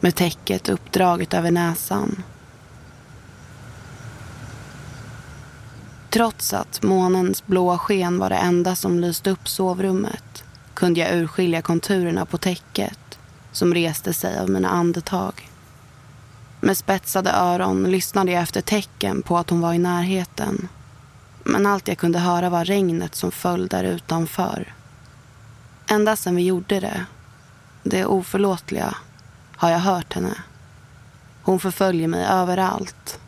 Med täcket uppdraget över näsan. Trots att månens blåa sken var det enda som lyste upp sovrummet kunde jag urskilja konturerna på täcket som reste sig av mina andetag. Med spetsade öron lyssnade jag efter tecken på att hon var i närheten. Men allt jag kunde höra var regnet som föll där utanför. Ända sedan vi gjorde det, det oförlåtliga, har jag hört henne. Hon förföljer mig överallt.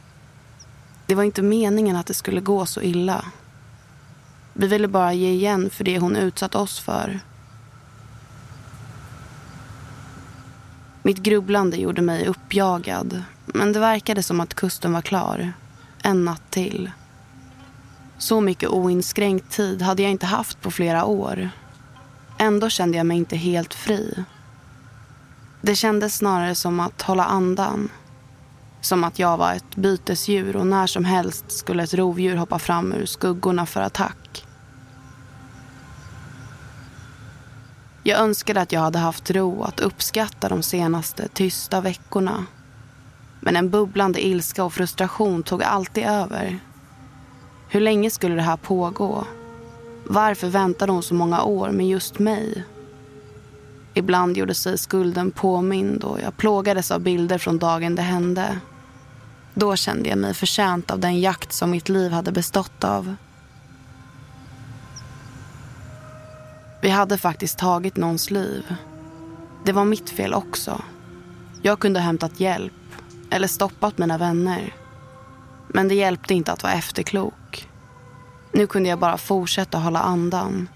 Det var inte meningen att det skulle gå så illa. Vi ville bara ge igen för det hon utsatt oss för. Mitt grubblande gjorde mig uppjagad. Men det verkade som att kusten var klar. En natt till. Så mycket oinskränkt tid hade jag inte haft på flera år. Ändå kände jag mig inte helt fri. Det kändes snarare som att hålla andan. Som att jag var ett bytesdjur och när som helst skulle ett rovdjur hoppa fram ur skuggorna för attack. Jag önskade att jag hade haft ro att uppskatta de senaste tysta veckorna. Men en bubblande ilska och frustration tog alltid över. Hur länge skulle det här pågå? Varför väntade hon så många år med just mig? Ibland gjorde sig skulden påmind och jag plågades av bilder från dagen det hände. Då kände jag mig förtjänt av den jakt som mitt liv hade bestått av. Vi hade faktiskt tagit någons liv. Det var mitt fel också. Jag kunde ha hämtat hjälp eller stoppat mina vänner. Men det hjälpte inte att vara efterklok. Nu kunde jag bara fortsätta hålla andan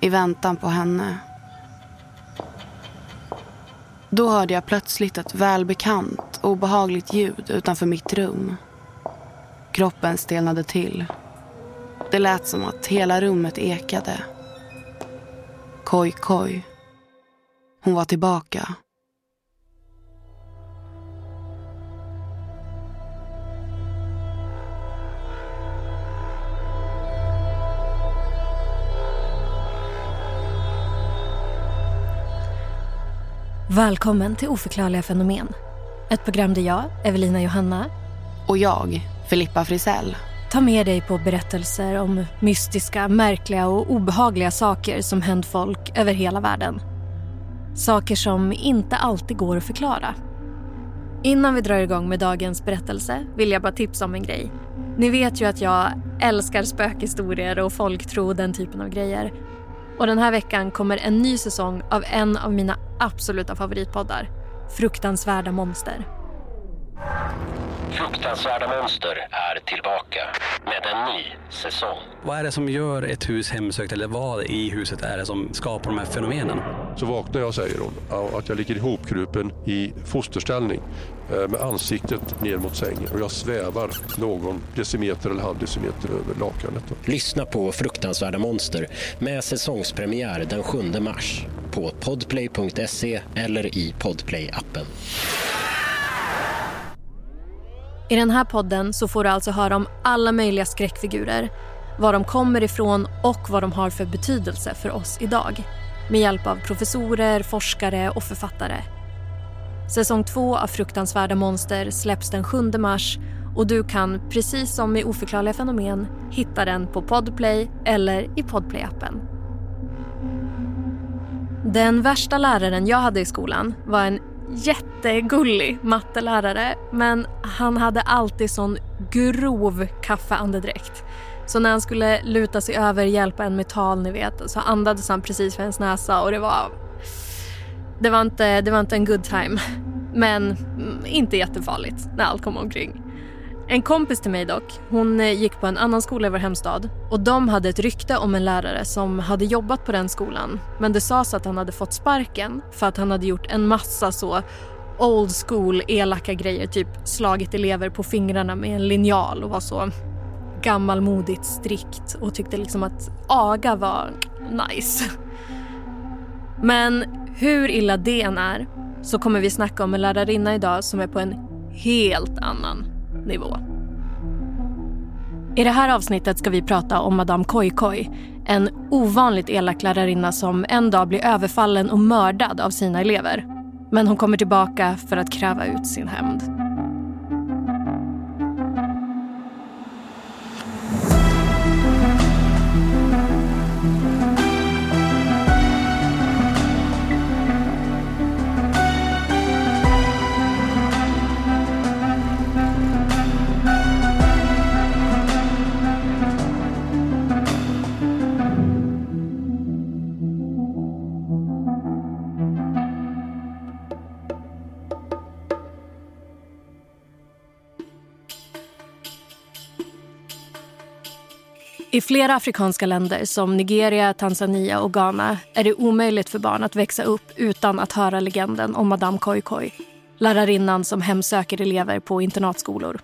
i väntan på henne. Då hörde jag plötsligt ett välbekant, obehagligt ljud utanför mitt rum. Kroppen stelnade till. Det lät som att hela rummet ekade. Koj, koj. Hon var tillbaka. Välkommen till Oförklarliga fenomen. Ett program där jag, Evelina Johanna Och jag, Filippa Frisell. tar med dig på berättelser om mystiska, märkliga och obehagliga saker som hänt folk över hela världen. Saker som inte alltid går att förklara. Innan vi drar igång med dagens berättelse vill jag bara tipsa om en grej. Ni vet ju att jag älskar spökhistorier och folktro och den typen av grejer. Och den här veckan kommer en ny säsong av en av mina absoluta favoritpoddar. Fruktansvärda monster. Fruktansvärda monster är tillbaka med en ny säsong. Vad är det som gör ett hus hemsökt eller vad i huset är det som skapar de här fenomenen? Så vaknar jag, säger hon, att jag ligger ihopkrupen i fosterställning eh, med ansiktet ner mot sängen och jag svävar någon decimeter eller halv decimeter över lakanet. Lyssna på Fruktansvärda monster med säsongspremiär den 7 mars på podplay.se eller i Podplay-appen. I den här podden så får du alltså höra om alla möjliga skräckfigurer, var de kommer ifrån och vad de har för betydelse för oss idag. Med hjälp av professorer, forskare och författare. Säsong två av Fruktansvärda monster släpps den 7 mars och du kan, precis som i Oförklarliga fenomen, hitta den på Podplay eller i Podplay-appen. Den värsta läraren jag hade i skolan var en jättegullig mattelärare men han hade alltid sån grov kaffeandedräkt. Så när han skulle luta sig över hjälpa en med tal, ni vet, så andades han precis för ens näsa och det var... Det var inte, det var inte en good time. Men mm, inte jättefarligt när allt kom omkring. En kompis till mig dock, hon eh, gick på en annan skola i vår hemstad och de hade ett rykte om en lärare som hade jobbat på den skolan men det sades att han hade fått sparken för att han hade gjort en massa så old school elaka grejer. Typ slagit elever på fingrarna med en linjal och var så gammalmodigt strikt och tyckte liksom att aga var nice. Men hur illa det än är så kommer vi snacka om en lärarinna idag som är på en helt annan nivå. I det här avsnittet ska vi prata om Madame Koikoi. En ovanligt elak lärarinna som en dag blir överfallen och mördad av sina elever. Men hon kommer tillbaka för att kräva ut sin hämnd. I flera afrikanska länder som Nigeria, Tanzania och Ghana är det omöjligt för barn att växa upp utan att höra legenden om Madame Koikoi. Lärarinnan som hemsöker elever på internatskolor.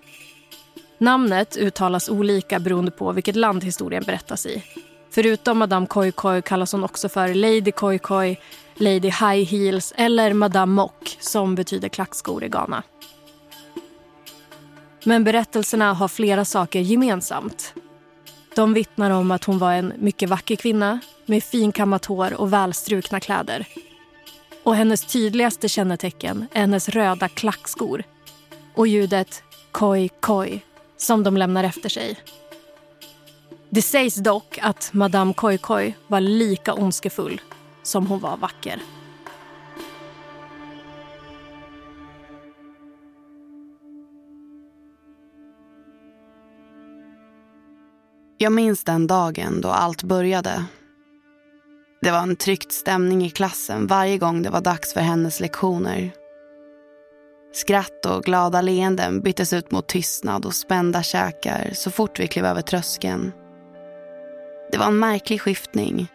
Namnet uttalas olika beroende på vilket land historien berättas i. Förutom Madame Koikoi kallas hon också för Lady Koikoi, Lady High Heels eller Madame Mock som betyder klackskor i Ghana. Men berättelserna har flera saker gemensamt. De vittnar om att hon var en mycket vacker kvinna med finkammat hår och välstrukna kläder. Och hennes tydligaste kännetecken är hennes röda klackskor och ljudet koi koi som de lämnar efter sig. Det sägs dock att Madame Koi Koi var lika ondskefull som hon var vacker. Jag minns den dagen då allt började. Det var en tryckt stämning i klassen varje gång det var dags för hennes lektioner. Skratt och glada leenden byttes ut mot tystnad och spända käkar så fort vi klev över tröskeln. Det var en märklig skiftning.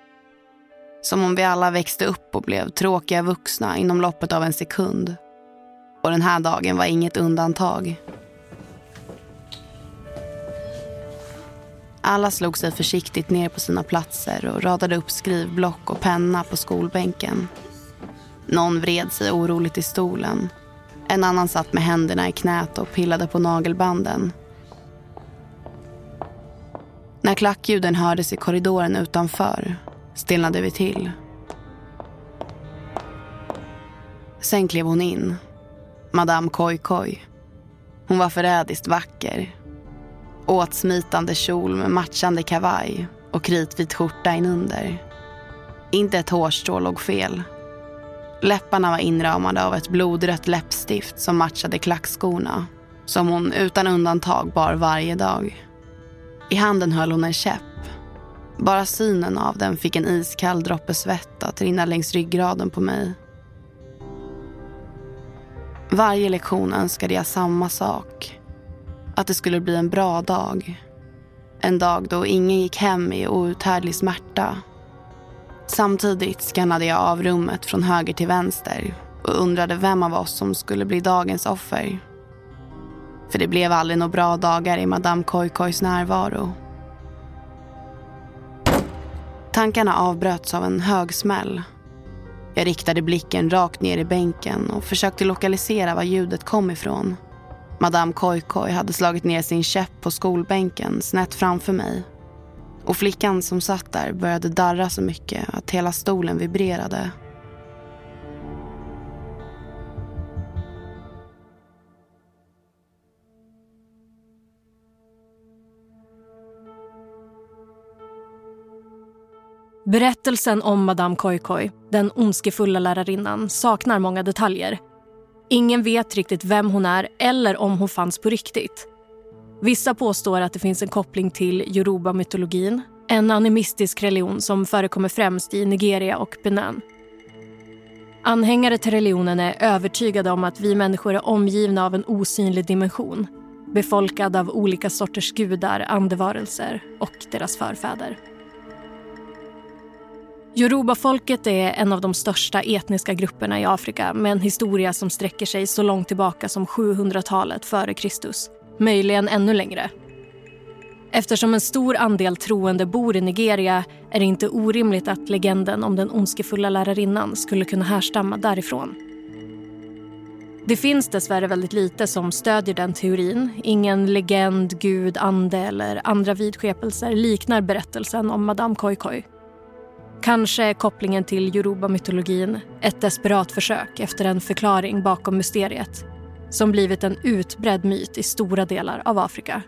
Som om vi alla växte upp och blev tråkiga vuxna inom loppet av en sekund. Och den här dagen var inget undantag. Alla slog sig försiktigt ner på sina platser och radade upp skrivblock och penna på skolbänken. Någon vred sig oroligt i stolen. En annan satt med händerna i knät och pillade på nagelbanden. När klackljuden hördes i korridoren utanför stelnade vi till. Sen klev hon in. Madame Koi Koi. Hon var förrädiskt vacker Åtsmitande kjol med matchande kavaj och kritvit skjorta inunder. Inte ett hårstrå låg fel. Läpparna var inramade av ett blodrött läppstift som matchade klackskorna som hon utan undantag bar varje dag. I handen höll hon en käpp. Bara synen av den fick en iskall droppe svett att rinna längs ryggraden på mig. Varje lektion önskade jag samma sak att det skulle bli en bra dag. En dag då ingen gick hem i outhärdlig smärta. Samtidigt skannade jag av rummet från höger till vänster och undrade vem av oss som skulle bli dagens offer. För det blev aldrig några bra dagar i Madame Koikois närvaro. Tankarna avbröts av en hög smäll. Jag riktade blicken rakt ner i bänken och försökte lokalisera var ljudet kom ifrån. Madame Koikoi hade slagit ner sin käpp på skolbänken snett framför mig. Och flickan som satt där började darra så mycket att hela stolen vibrerade. Berättelsen om Madame Koikoi, den ondskefulla lärarinnan, saknar många detaljer. Ingen vet riktigt vem hon är eller om hon fanns på riktigt. Vissa påstår att det finns en koppling till yoruba-mytologin en animistisk religion som förekommer främst i Nigeria och Benin. Anhängare till religionen är övertygade om att vi människor är omgivna av en osynlig dimension befolkad av olika sorters gudar, andevarelser och deras förfäder. Yoruba-folket är en av de största etniska grupperna i Afrika med en historia som sträcker sig så långt tillbaka som 700-talet före Kristus. Möjligen ännu längre. Eftersom en stor andel troende bor i Nigeria är det inte orimligt att legenden om den ondskefulla lärarinnan skulle kunna härstamma därifrån. Det finns dessvärre väldigt lite som stödjer den teorin. Ingen legend, gud, ande eller andra vidskepelser liknar berättelsen om Madame Koikoi. Kanske är kopplingen till Yoruba-mytologin ett desperat försök efter en förklaring bakom mysteriet som blivit en utbredd myt i stora delar av Afrika.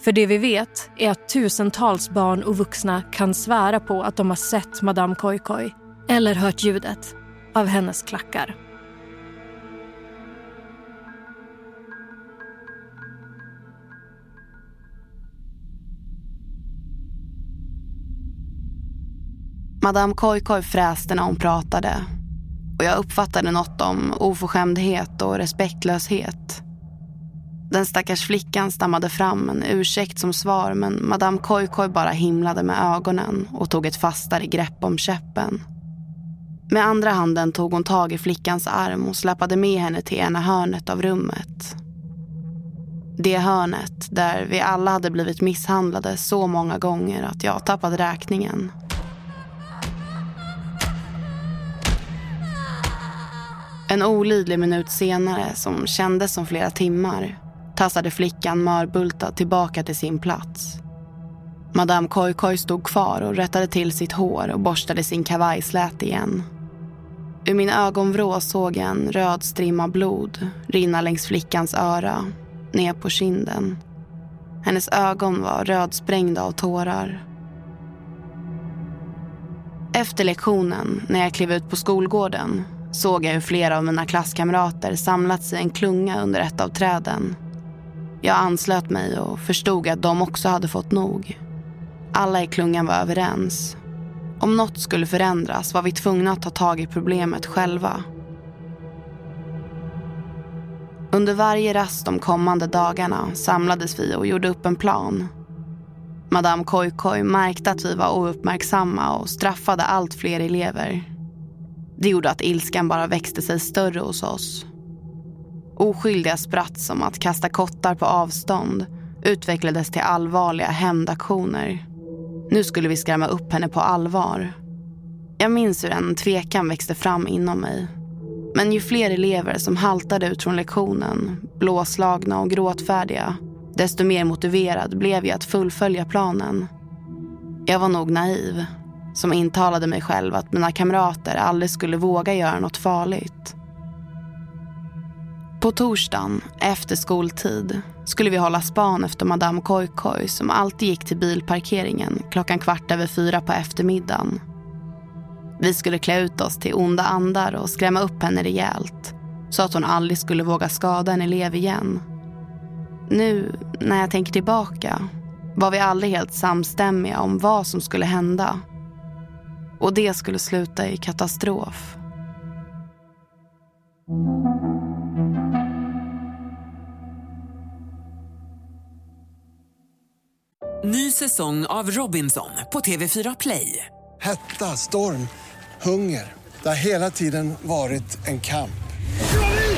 För det vi vet är att tusentals barn och vuxna kan svära på att de har sett Madame Koikoi eller hört ljudet av hennes klackar. Madame Koikoi fräste när hon pratade och jag uppfattade något om oförskämdhet och respektlöshet. Den stackars flickan stammade fram en ursäkt som svar men Madame Koikoi bara himlade med ögonen och tog ett fastare grepp om käppen. Med andra handen tog hon tag i flickans arm och släpade med henne till ena hörnet av rummet. Det hörnet där vi alla hade blivit misshandlade så många gånger att jag tappade räkningen. En olidlig minut senare, som kändes som flera timmar, tassade flickan mörbultad tillbaka till sin plats. Madame Koikoi stod kvar och rättade till sitt hår och borstade sin kavajslät igen. Ur min ögonvrå såg jag en röd strimma blod rinna längs flickans öra, ner på kinden. Hennes ögon var rödsprängda av tårar. Efter lektionen, när jag klev ut på skolgården såg jag hur flera av mina klasskamrater samlats i en klunga under ett av träden. Jag anslöt mig och förstod att de också hade fått nog. Alla i klungan var överens. Om något skulle förändras var vi tvungna att ta tag i problemet själva. Under varje rast de kommande dagarna samlades vi och gjorde upp en plan. Madame Koikoi märkte att vi var ouppmärksamma och straffade allt fler elever. Det gjorde att ilskan bara växte sig större hos oss. Oskyldiga spratt som att kasta kottar på avstånd utvecklades till allvarliga hämndaktioner. Nu skulle vi skrämma upp henne på allvar. Jag minns hur en tvekan växte fram inom mig. Men ju fler elever som haltade ut från lektionen, blåslagna och gråtfärdiga, desto mer motiverad blev jag att fullfölja planen. Jag var nog naiv, som intalade mig själv att mina kamrater aldrig skulle våga göra något farligt. På torsdagen, efter skoltid, skulle vi hålla span efter Madame Koikoi som alltid gick till bilparkeringen klockan kvart över fyra på eftermiddagen. Vi skulle klä ut oss till onda andar och skrämma upp henne rejält så att hon aldrig skulle våga skada en elev igen. Nu, när jag tänker tillbaka, var vi aldrig helt samstämmiga om vad som skulle hända. Och det skulle sluta i katastrof. Ny säsong av Robinson på TV4 Play. Hetta, storm, hunger. Det har hela tiden varit en kamp.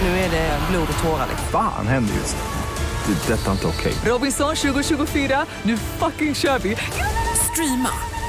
Nu är det blod och tårar. Fan händer just nu. Det. är Detta är inte okej. Robinson 2024, nu fucking kör vi! Streama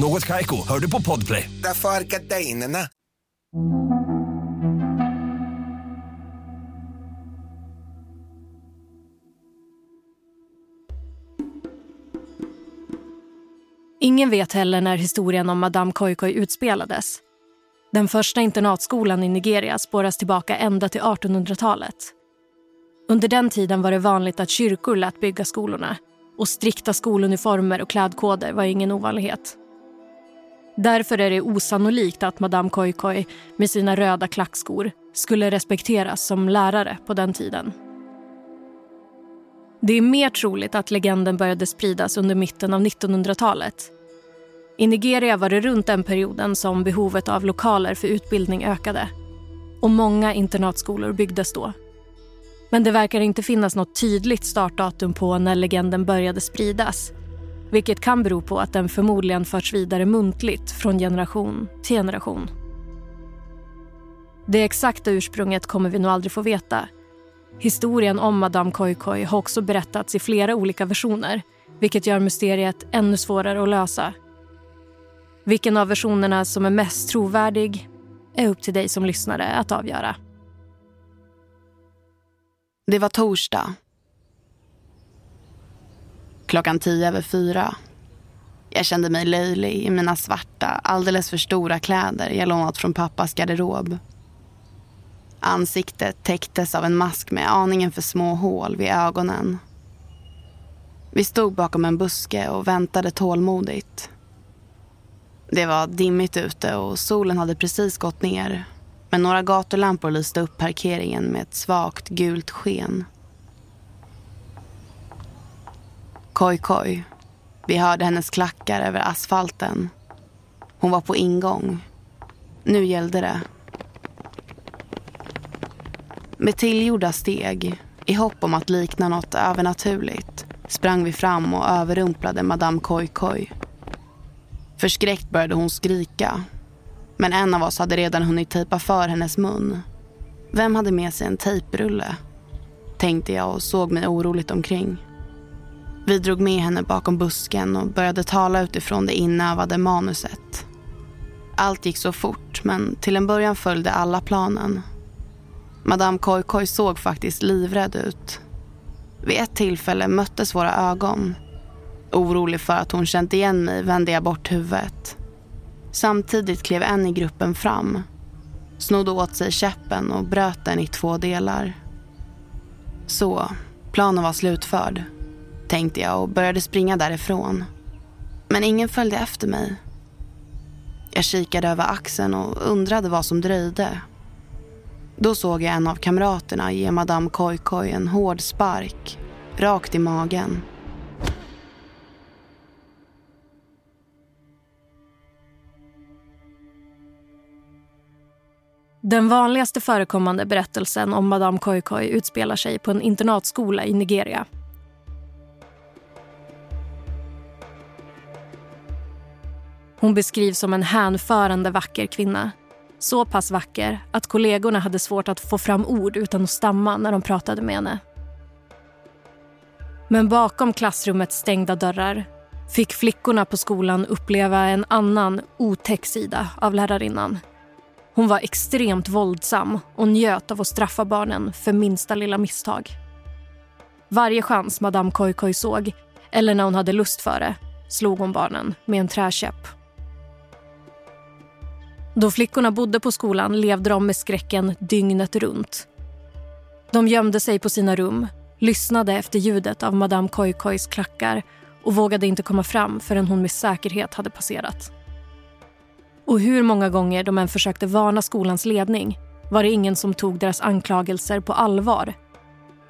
Något Kaiko, hör du på Podplay. Därför är gardinerna. Ingen vet heller när historien om Madame Koikoi utspelades. Den första internatskolan i Nigeria spåras tillbaka ända till 1800-talet. Under den tiden var det vanligt att kyrkor lät bygga skolorna och strikta skoluniformer och klädkoder var ingen ovanlighet. Därför är det osannolikt att Madame Koikoi med sina röda klackskor skulle respekteras som lärare på den tiden. Det är mer troligt att legenden började spridas under mitten av 1900-talet. I Nigeria var det runt den perioden som behovet av lokaler för utbildning ökade. Och många internatskolor byggdes då. Men det verkar inte finnas något tydligt startdatum på när legenden började spridas. Vilket kan bero på att den förmodligen förts vidare muntligt från generation till generation. Det exakta ursprunget kommer vi nog aldrig få veta. Historien om Madame Koikoi har också berättats i flera olika versioner vilket gör mysteriet ännu svårare att lösa. Vilken av versionerna som är mest trovärdig är upp till dig som lyssnare att avgöra. Det var torsdag. Klockan tio över fyra. Jag kände mig löjlig i mina svarta, alldeles för stora kläder jag lånat från pappas garderob. Ansiktet täcktes av en mask med aningen för små hål vid ögonen. Vi stod bakom en buske och väntade tålmodigt. Det var dimmigt ute och solen hade precis gått ner. Men några gatulampor lyste upp parkeringen med ett svagt gult sken. Koj, koj. Vi hörde hennes klackar över asfalten. Hon var på ingång. Nu gällde det. Med tillgjorda steg, i hopp om att likna något övernaturligt sprang vi fram och överrumplade Madame Koi Koi. Förskräckt började hon skrika. Men en av oss hade redan hunnit tejpa för hennes mun. Vem hade med sig en tejprulle? Tänkte jag och såg mig oroligt omkring. Vi drog med henne bakom busken och började tala utifrån det inövade manuset. Allt gick så fort, men till en början följde alla planen. Madame Koikoi såg faktiskt livrädd ut. Vid ett tillfälle möttes våra ögon. Orolig för att hon känt igen mig vände jag bort huvudet. Samtidigt klev en i gruppen fram, snodde åt sig käppen och bröt den i två delar. Så, planen var slutförd, tänkte jag och började springa därifrån. Men ingen följde efter mig. Jag kikade över axeln och undrade vad som dröjde. Då såg jag en av kamraterna ge Madame Koikoi en hård spark, rakt i magen. Den vanligaste förekommande berättelsen om Madame Koikoi utspelar sig på en internatskola i Nigeria. Hon beskrivs som en hänförande vacker kvinna. Så pass vacker att kollegorna hade svårt att få fram ord utan att stamma när de pratade med henne. Men bakom klassrummets stängda dörrar fick flickorna på skolan uppleva en annan otäck sida av lärarinnan. Hon var extremt våldsam och njöt av att straffa barnen för minsta lilla misstag. Varje chans Madame Koikoi såg, eller när hon hade lust för det, slog hon barnen med en träkäpp. Då flickorna bodde på skolan levde de med skräcken dygnet runt. De gömde sig på sina rum, lyssnade efter ljudet av Madame Koikois klackar och vågade inte komma fram förrän hon med säkerhet hade passerat. Och hur många gånger de än försökte varna skolans ledning var det ingen som tog deras anklagelser på allvar.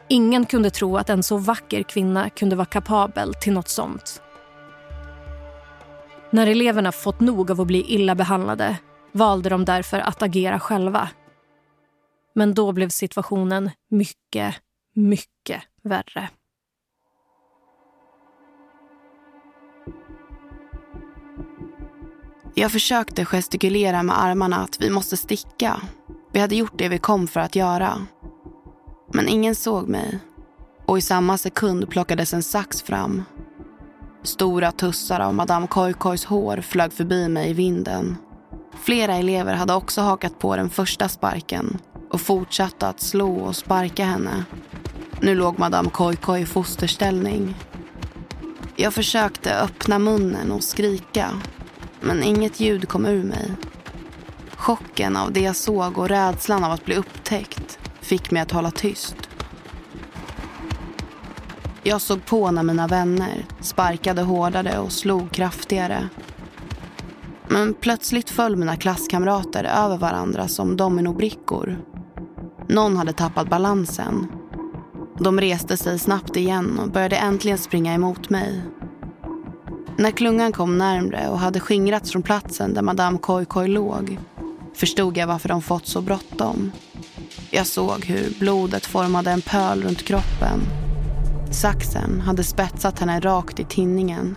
Ingen kunde tro att en så vacker kvinna kunde vara kapabel till något sånt. När eleverna fått nog av att bli illa behandlade valde de därför att agera själva. Men då blev situationen mycket, mycket värre. Jag försökte gestikulera med armarna att vi måste sticka. Vi hade gjort det vi kom för att göra. Men ingen såg mig. Och i samma sekund plockades en sax fram. Stora tussar av Madame Koikois hår flög förbi mig i vinden. Flera elever hade också hakat på den första sparken och fortsatte att slå och sparka henne. Nu låg Madame Koikoi i fosterställning. Jag försökte öppna munnen och skrika men inget ljud kom ur mig. Chocken av det jag såg och rädslan av att bli upptäckt fick mig att hålla tyst. Jag såg på när mina vänner sparkade hårdare och slog kraftigare. Men plötsligt föll mina klasskamrater över varandra som dominobrickor. Någon hade tappat balansen. De reste sig snabbt igen och började äntligen springa emot mig. När klungan kom närmre och hade skingrats från platsen där Madame Koikoi låg förstod jag varför de fått så bråttom. Jag såg hur blodet formade en pöl runt kroppen. Saxen hade spetsat henne rakt i tinningen.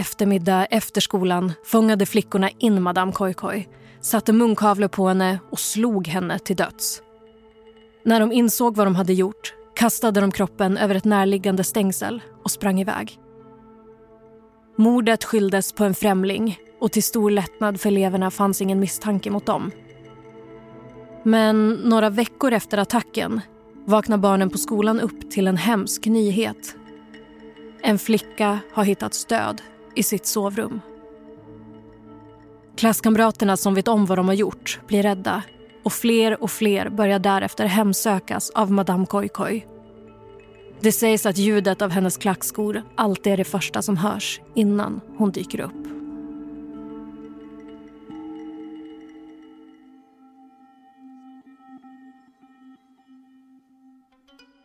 Eftermiddag efter skolan fångade flickorna in Madame Koikoi satte munkavle på henne och slog henne till döds. När de insåg vad de hade gjort kastade de kroppen över ett närliggande stängsel och sprang iväg. Mordet skylldes på en främling och till stor lättnad för eleverna fanns ingen misstanke mot dem. Men några veckor efter attacken vaknar barnen på skolan upp till en hemsk nyhet. En flicka har hittats död i sitt sovrum. Klasskamraterna som vet om vad de har gjort blir rädda och fler och fler börjar därefter hemsökas av Madame Koi Koi. Det sägs att ljudet av hennes klackskor alltid är det första som hörs innan hon dyker upp.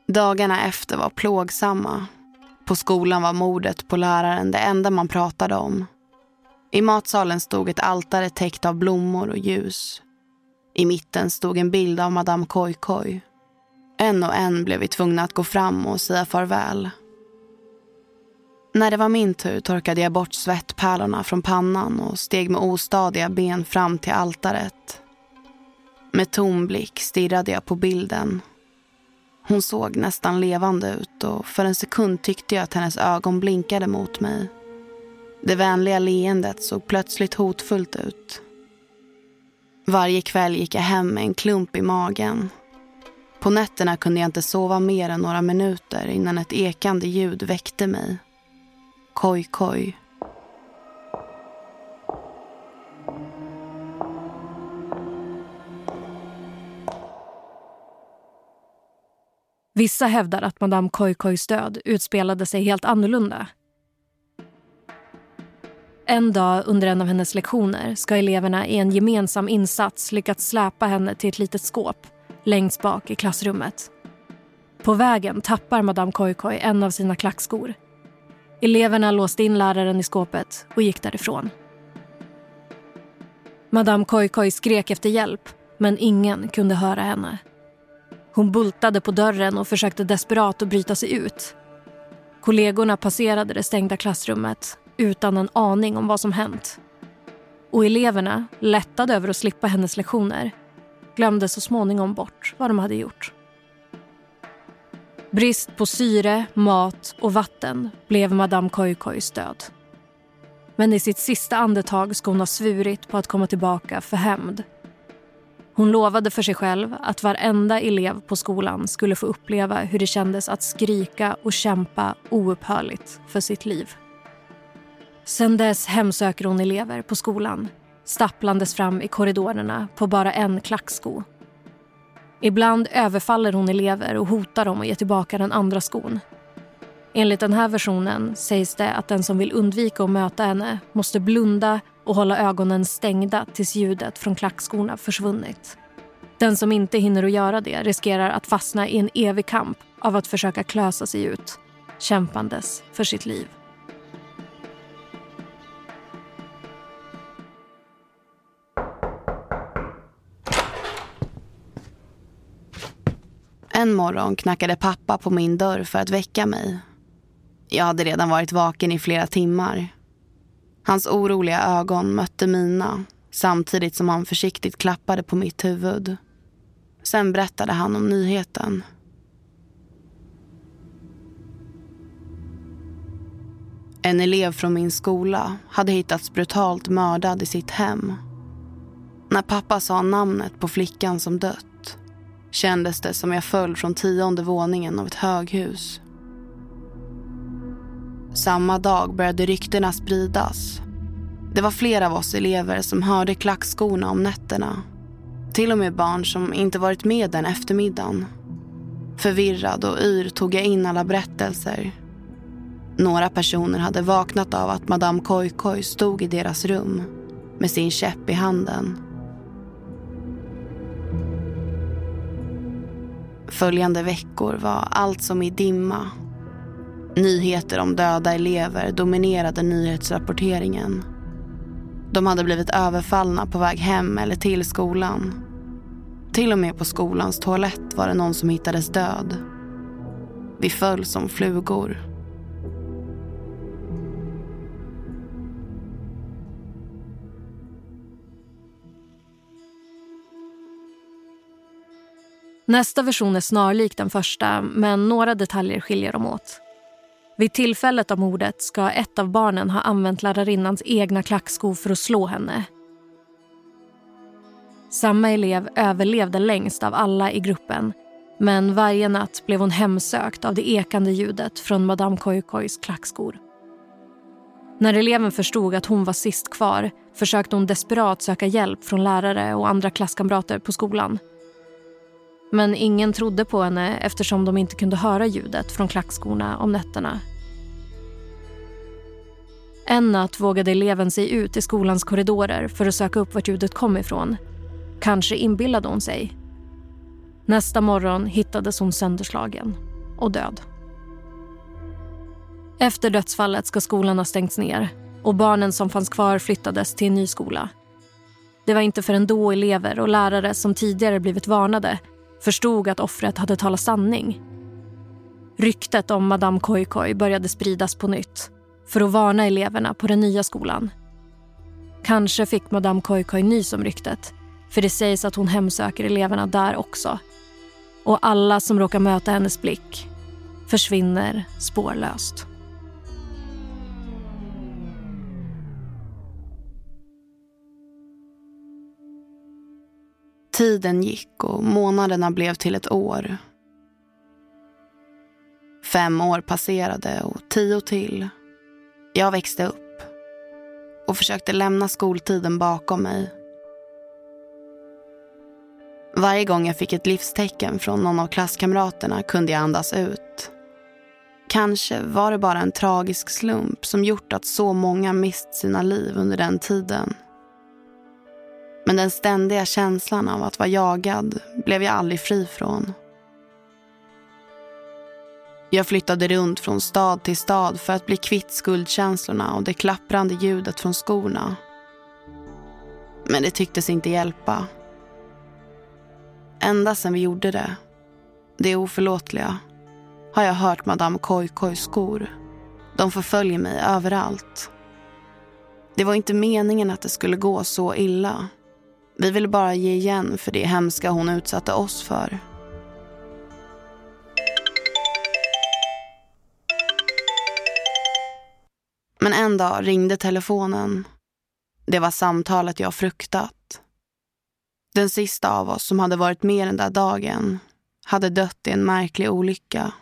Dagarna efter var plågsamma. På skolan var mordet på läraren det enda man pratade om. I matsalen stod ett altare täckt av blommor och ljus. I mitten stod en bild av Madame Koikoi. En och en blev vi tvungna att gå fram och säga farväl. När det var min tur torkade jag bort svettpärlorna från pannan och steg med ostadiga ben fram till altaret. Med tom blick stirrade jag på bilden. Hon såg nästan levande ut och för en sekund tyckte jag att hennes ögon blinkade mot mig. Det vänliga leendet såg plötsligt hotfullt ut. Varje kväll gick jag hem med en klump i magen. På nätterna kunde jag inte sova mer än några minuter innan ett ekande ljud väckte mig. Koj, koj. Vissa hävdar att Madame Koikois död utspelade sig helt annorlunda. En dag under en av hennes lektioner ska eleverna i en gemensam insats lyckats släpa henne till ett litet skåp längst bak i klassrummet. På vägen tappar Madame Koikoi en av sina klackskor. Eleverna låste in läraren i skåpet och gick därifrån. Madame Koikoi skrek efter hjälp, men ingen kunde höra henne. Hon bultade på dörren och försökte desperat att bryta sig ut. Kollegorna passerade det stängda klassrummet utan en aning om vad som hänt. Och eleverna, lättade över att slippa hennes lektioner, glömde så småningom bort vad de hade gjort. Brist på syre, mat och vatten blev Madame Koikois död. Men i sitt sista andetag ska hon ha svurit på att komma tillbaka för hämnd. Hon lovade för sig själv att varenda elev på skolan skulle få uppleva hur det kändes att skrika och kämpa oupphörligt för sitt liv. Sen dess hemsöker hon elever på skolan stapplandes fram i korridorerna på bara en klacksko. Ibland överfaller hon elever och hotar dem att ge tillbaka den andra skon. Enligt den här versionen sägs det att den som vill undvika att möta henne måste blunda och hålla ögonen stängda tills ljudet från klackskorna försvunnit. Den som inte hinner att göra det riskerar att fastna i en evig kamp av att försöka klösa sig ut, kämpandes för sitt liv. En morgon knackade pappa på min dörr för att väcka mig. Jag hade redan varit vaken i flera timmar. Hans oroliga ögon mötte mina samtidigt som han försiktigt klappade på mitt huvud. Sen berättade han om nyheten. En elev från min skola hade hittats brutalt mördad i sitt hem. När pappa sa namnet på flickan som dött kändes det som jag föll från tionde våningen av ett höghus. Samma dag började ryktena spridas. Det var flera av oss elever som hörde klackskorna om nätterna. Till och med barn som inte varit med den eftermiddagen. Förvirrad och yr tog jag in alla berättelser några personer hade vaknat av att Madame Koikoi stod i deras rum med sin käpp i handen. Följande veckor var allt som i dimma. Nyheter om döda elever dominerade nyhetsrapporteringen. De hade blivit överfallna på väg hem eller till skolan. Till och med på skolans toalett var det någon som hittades död. Vi föll som flugor. Nästa version är snarlik den första, men några detaljer skiljer dem åt. Vid tillfället av mordet ska ett av barnen ha använt lärarinnans egna klackskor för att slå henne. Samma elev överlevde längst av alla i gruppen men varje natt blev hon hemsökt av det ekande ljudet från Madame Koikois klackskor. När eleven förstod att hon var sist kvar försökte hon desperat söka hjälp från lärare och andra klasskamrater på skolan. Men ingen trodde på henne eftersom de inte kunde höra ljudet från klackskorna om nätterna. En natt vågade eleven sig ut i skolans korridorer för att söka upp vart ljudet kom ifrån. Kanske inbillade hon sig. Nästa morgon hittades hon sönderslagen och död. Efter dödsfallet ska skolan ha stängts ner och barnen som fanns kvar flyttades till en ny skola. Det var inte förrän då elever och lärare som tidigare blivit varnade förstod att offret hade talat sanning. Ryktet om Madame Koikoi började spridas på nytt för att varna eleverna på den nya skolan. Kanske fick Madame Koikoi nys om ryktet för det sägs att hon hemsöker eleverna där också. Och alla som råkar möta hennes blick försvinner spårlöst. Tiden gick och månaderna blev till ett år. Fem år passerade och tio till. Jag växte upp och försökte lämna skoltiden bakom mig. Varje gång jag fick ett livstecken från någon av klasskamraterna kunde jag andas ut. Kanske var det bara en tragisk slump som gjort att så många mist sina liv under den tiden. Men den ständiga känslan av att vara jagad blev jag aldrig fri från. Jag flyttade runt från stad till stad för att bli kvitt skuldkänslorna och det klapprande ljudet från skorna. Men det tycktes inte hjälpa. Ända sedan vi gjorde det, det oförlåtliga, har jag hört Madame Koikois skor. De förföljer mig överallt. Det var inte meningen att det skulle gå så illa. Vi ville bara ge igen för det hemska hon utsatte oss för. Men en dag ringde telefonen. Det var samtalet jag fruktat. Den sista av oss som hade varit med den där dagen hade dött i en märklig olycka.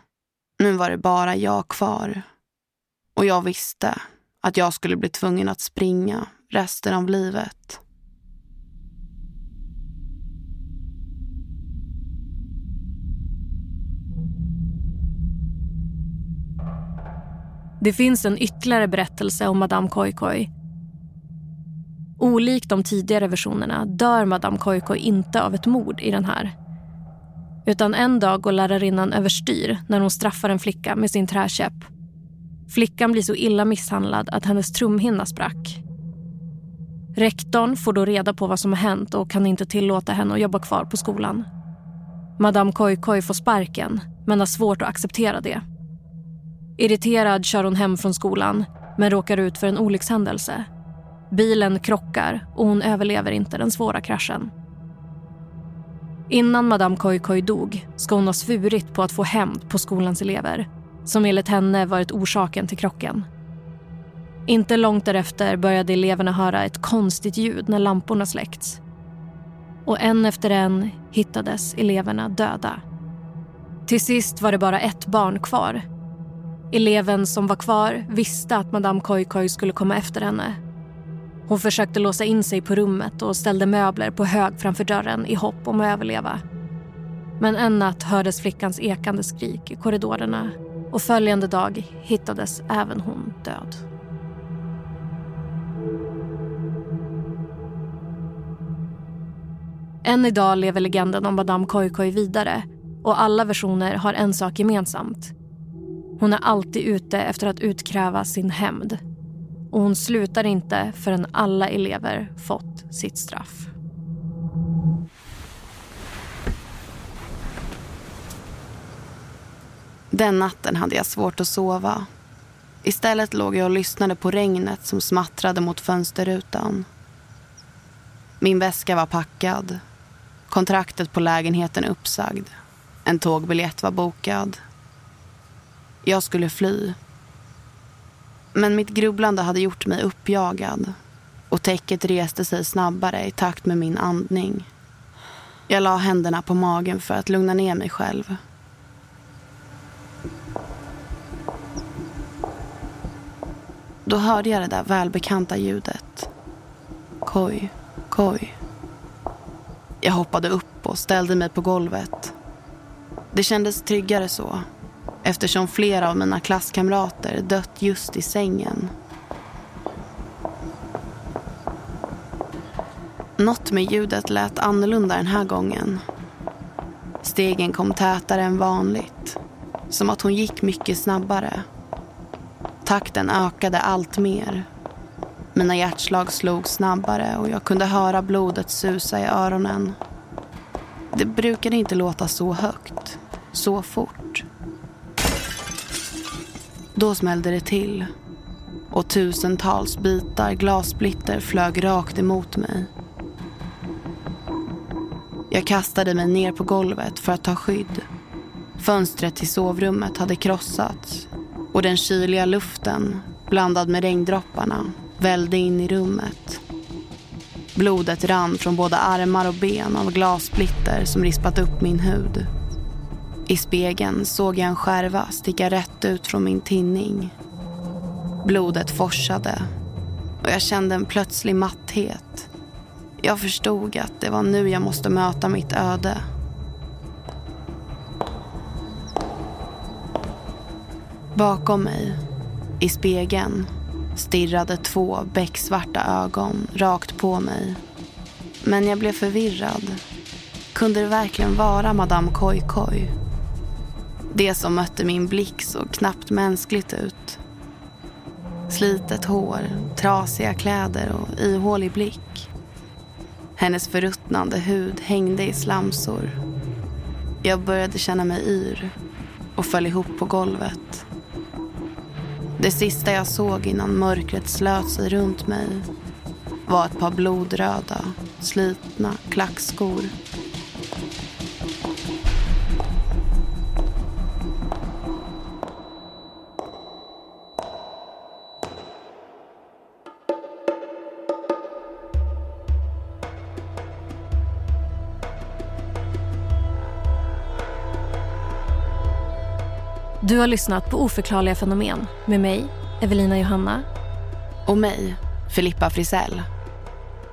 Nu var det bara jag kvar. Och jag visste att jag skulle bli tvungen att springa resten av livet. Det finns en ytterligare berättelse om Madame Koikoi. Olikt de tidigare versionerna dör Madame Koikoi inte av ett mord i den här. Utan en dag går lärarinnan överstyr när hon straffar en flicka med sin träkäpp. Flickan blir så illa misshandlad att hennes trumhinna sprack. Rektorn får då reda på vad som har hänt och kan inte tillåta henne att jobba kvar på skolan. Madame Koikoi får sparken, men har svårt att acceptera det. Irriterad kör hon hem från skolan men råkar ut för en olyckshändelse. Bilen krockar och hon överlever inte den svåra kraschen. Innan Madame Koi dog ska hon ha svurit på att få hämnd på skolans elever som enligt henne varit orsaken till krocken. Inte långt därefter började eleverna höra ett konstigt ljud när lamporna släckts. Och en efter en hittades eleverna döda. Till sist var det bara ett barn kvar. Eleven som var kvar visste att Madame Koikoi skulle komma efter henne. Hon försökte låsa in sig på rummet och ställde möbler på hög framför dörren i hopp om att överleva. Men en natt hördes flickans ekande skrik i korridorerna och följande dag hittades även hon död. Än idag lever legenden om Madame Koikoi vidare och alla versioner har en sak gemensamt. Hon är alltid ute efter att utkräva sin hämnd. Och hon slutar inte förrän alla elever fått sitt straff. Den natten hade jag svårt att sova. Istället låg jag och lyssnade på regnet som smattrade mot fönsterrutan. Min väska var packad. Kontraktet på lägenheten uppsagd. En tågbiljett var bokad. Jag skulle fly. Men mitt grubblande hade gjort mig uppjagad och täcket reste sig snabbare i takt med min andning. Jag la händerna på magen för att lugna ner mig själv. Då hörde jag det där välbekanta ljudet. Koj, koj. Jag hoppade upp och ställde mig på golvet. Det kändes tryggare så eftersom flera av mina klasskamrater dött just i sängen. Något med ljudet lät annorlunda den här gången. Stegen kom tätare än vanligt. Som att hon gick mycket snabbare. Takten ökade allt mer. Mina hjärtslag slog snabbare och jag kunde höra blodet susa i öronen. Det brukade inte låta så högt, så fort. Då smällde det till och tusentals bitar glassplitter flög rakt emot mig. Jag kastade mig ner på golvet för att ta skydd. Fönstret till sovrummet hade krossats och den kyliga luften, blandad med regndropparna, vällde in i rummet. Blodet rann från både armar och ben av glassplitter som rispat upp min hud. I spegeln såg jag en skärva sticka rätt ut från min tinning. Blodet forsade och jag kände en plötslig matthet. Jag förstod att det var nu jag måste möta mitt öde. Bakom mig, i spegeln, stirrade två becksvarta ögon rakt på mig. Men jag blev förvirrad. Kunde det verkligen vara Madame Koi Koi? Det som mötte min blick såg knappt mänskligt ut. Slitet hår, trasiga kläder och ihålig blick. Hennes förruttnande hud hängde i slamsor. Jag började känna mig yr och föll ihop på golvet. Det sista jag såg innan mörkret slöt sig runt mig var ett par blodröda, slitna klackskor Du har lyssnat på Oförklarliga fenomen med mig, Evelina Johanna. Och mig, Filippa Frisell.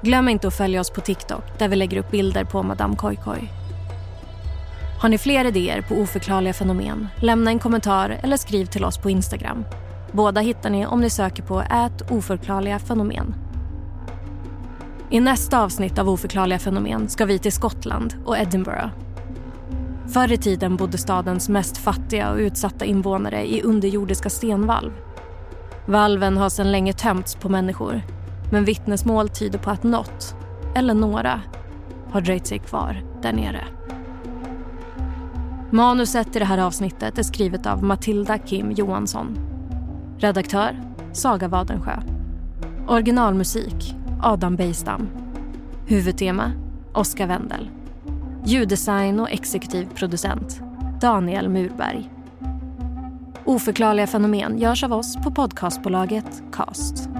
Glöm inte att följa oss på TikTok där vi lägger upp bilder på Madame Koi Koi. Har ni fler idéer på oförklarliga fenomen? Lämna en kommentar eller skriv till oss på Instagram. Båda hittar ni om ni söker på ät oförklarliga fenomen. I nästa avsnitt av Oförklarliga fenomen ska vi till Skottland och Edinburgh Förr i tiden bodde stadens mest fattiga och utsatta invånare i underjordiska stenvalv. Valven har sedan länge tömts på människor men vittnesmål tyder på att något, eller några, har dröjt sig kvar där nere. Manuset i det här avsnittet är skrivet av Matilda Kim Johansson. Redaktör Saga Wadensjö. Originalmusik Adam Bejstam. Huvudtema Oskar Wendel. Ljuddesign och exekutiv producent Daniel Murberg. Oförklarliga fenomen görs av oss på podcastbolaget Cast.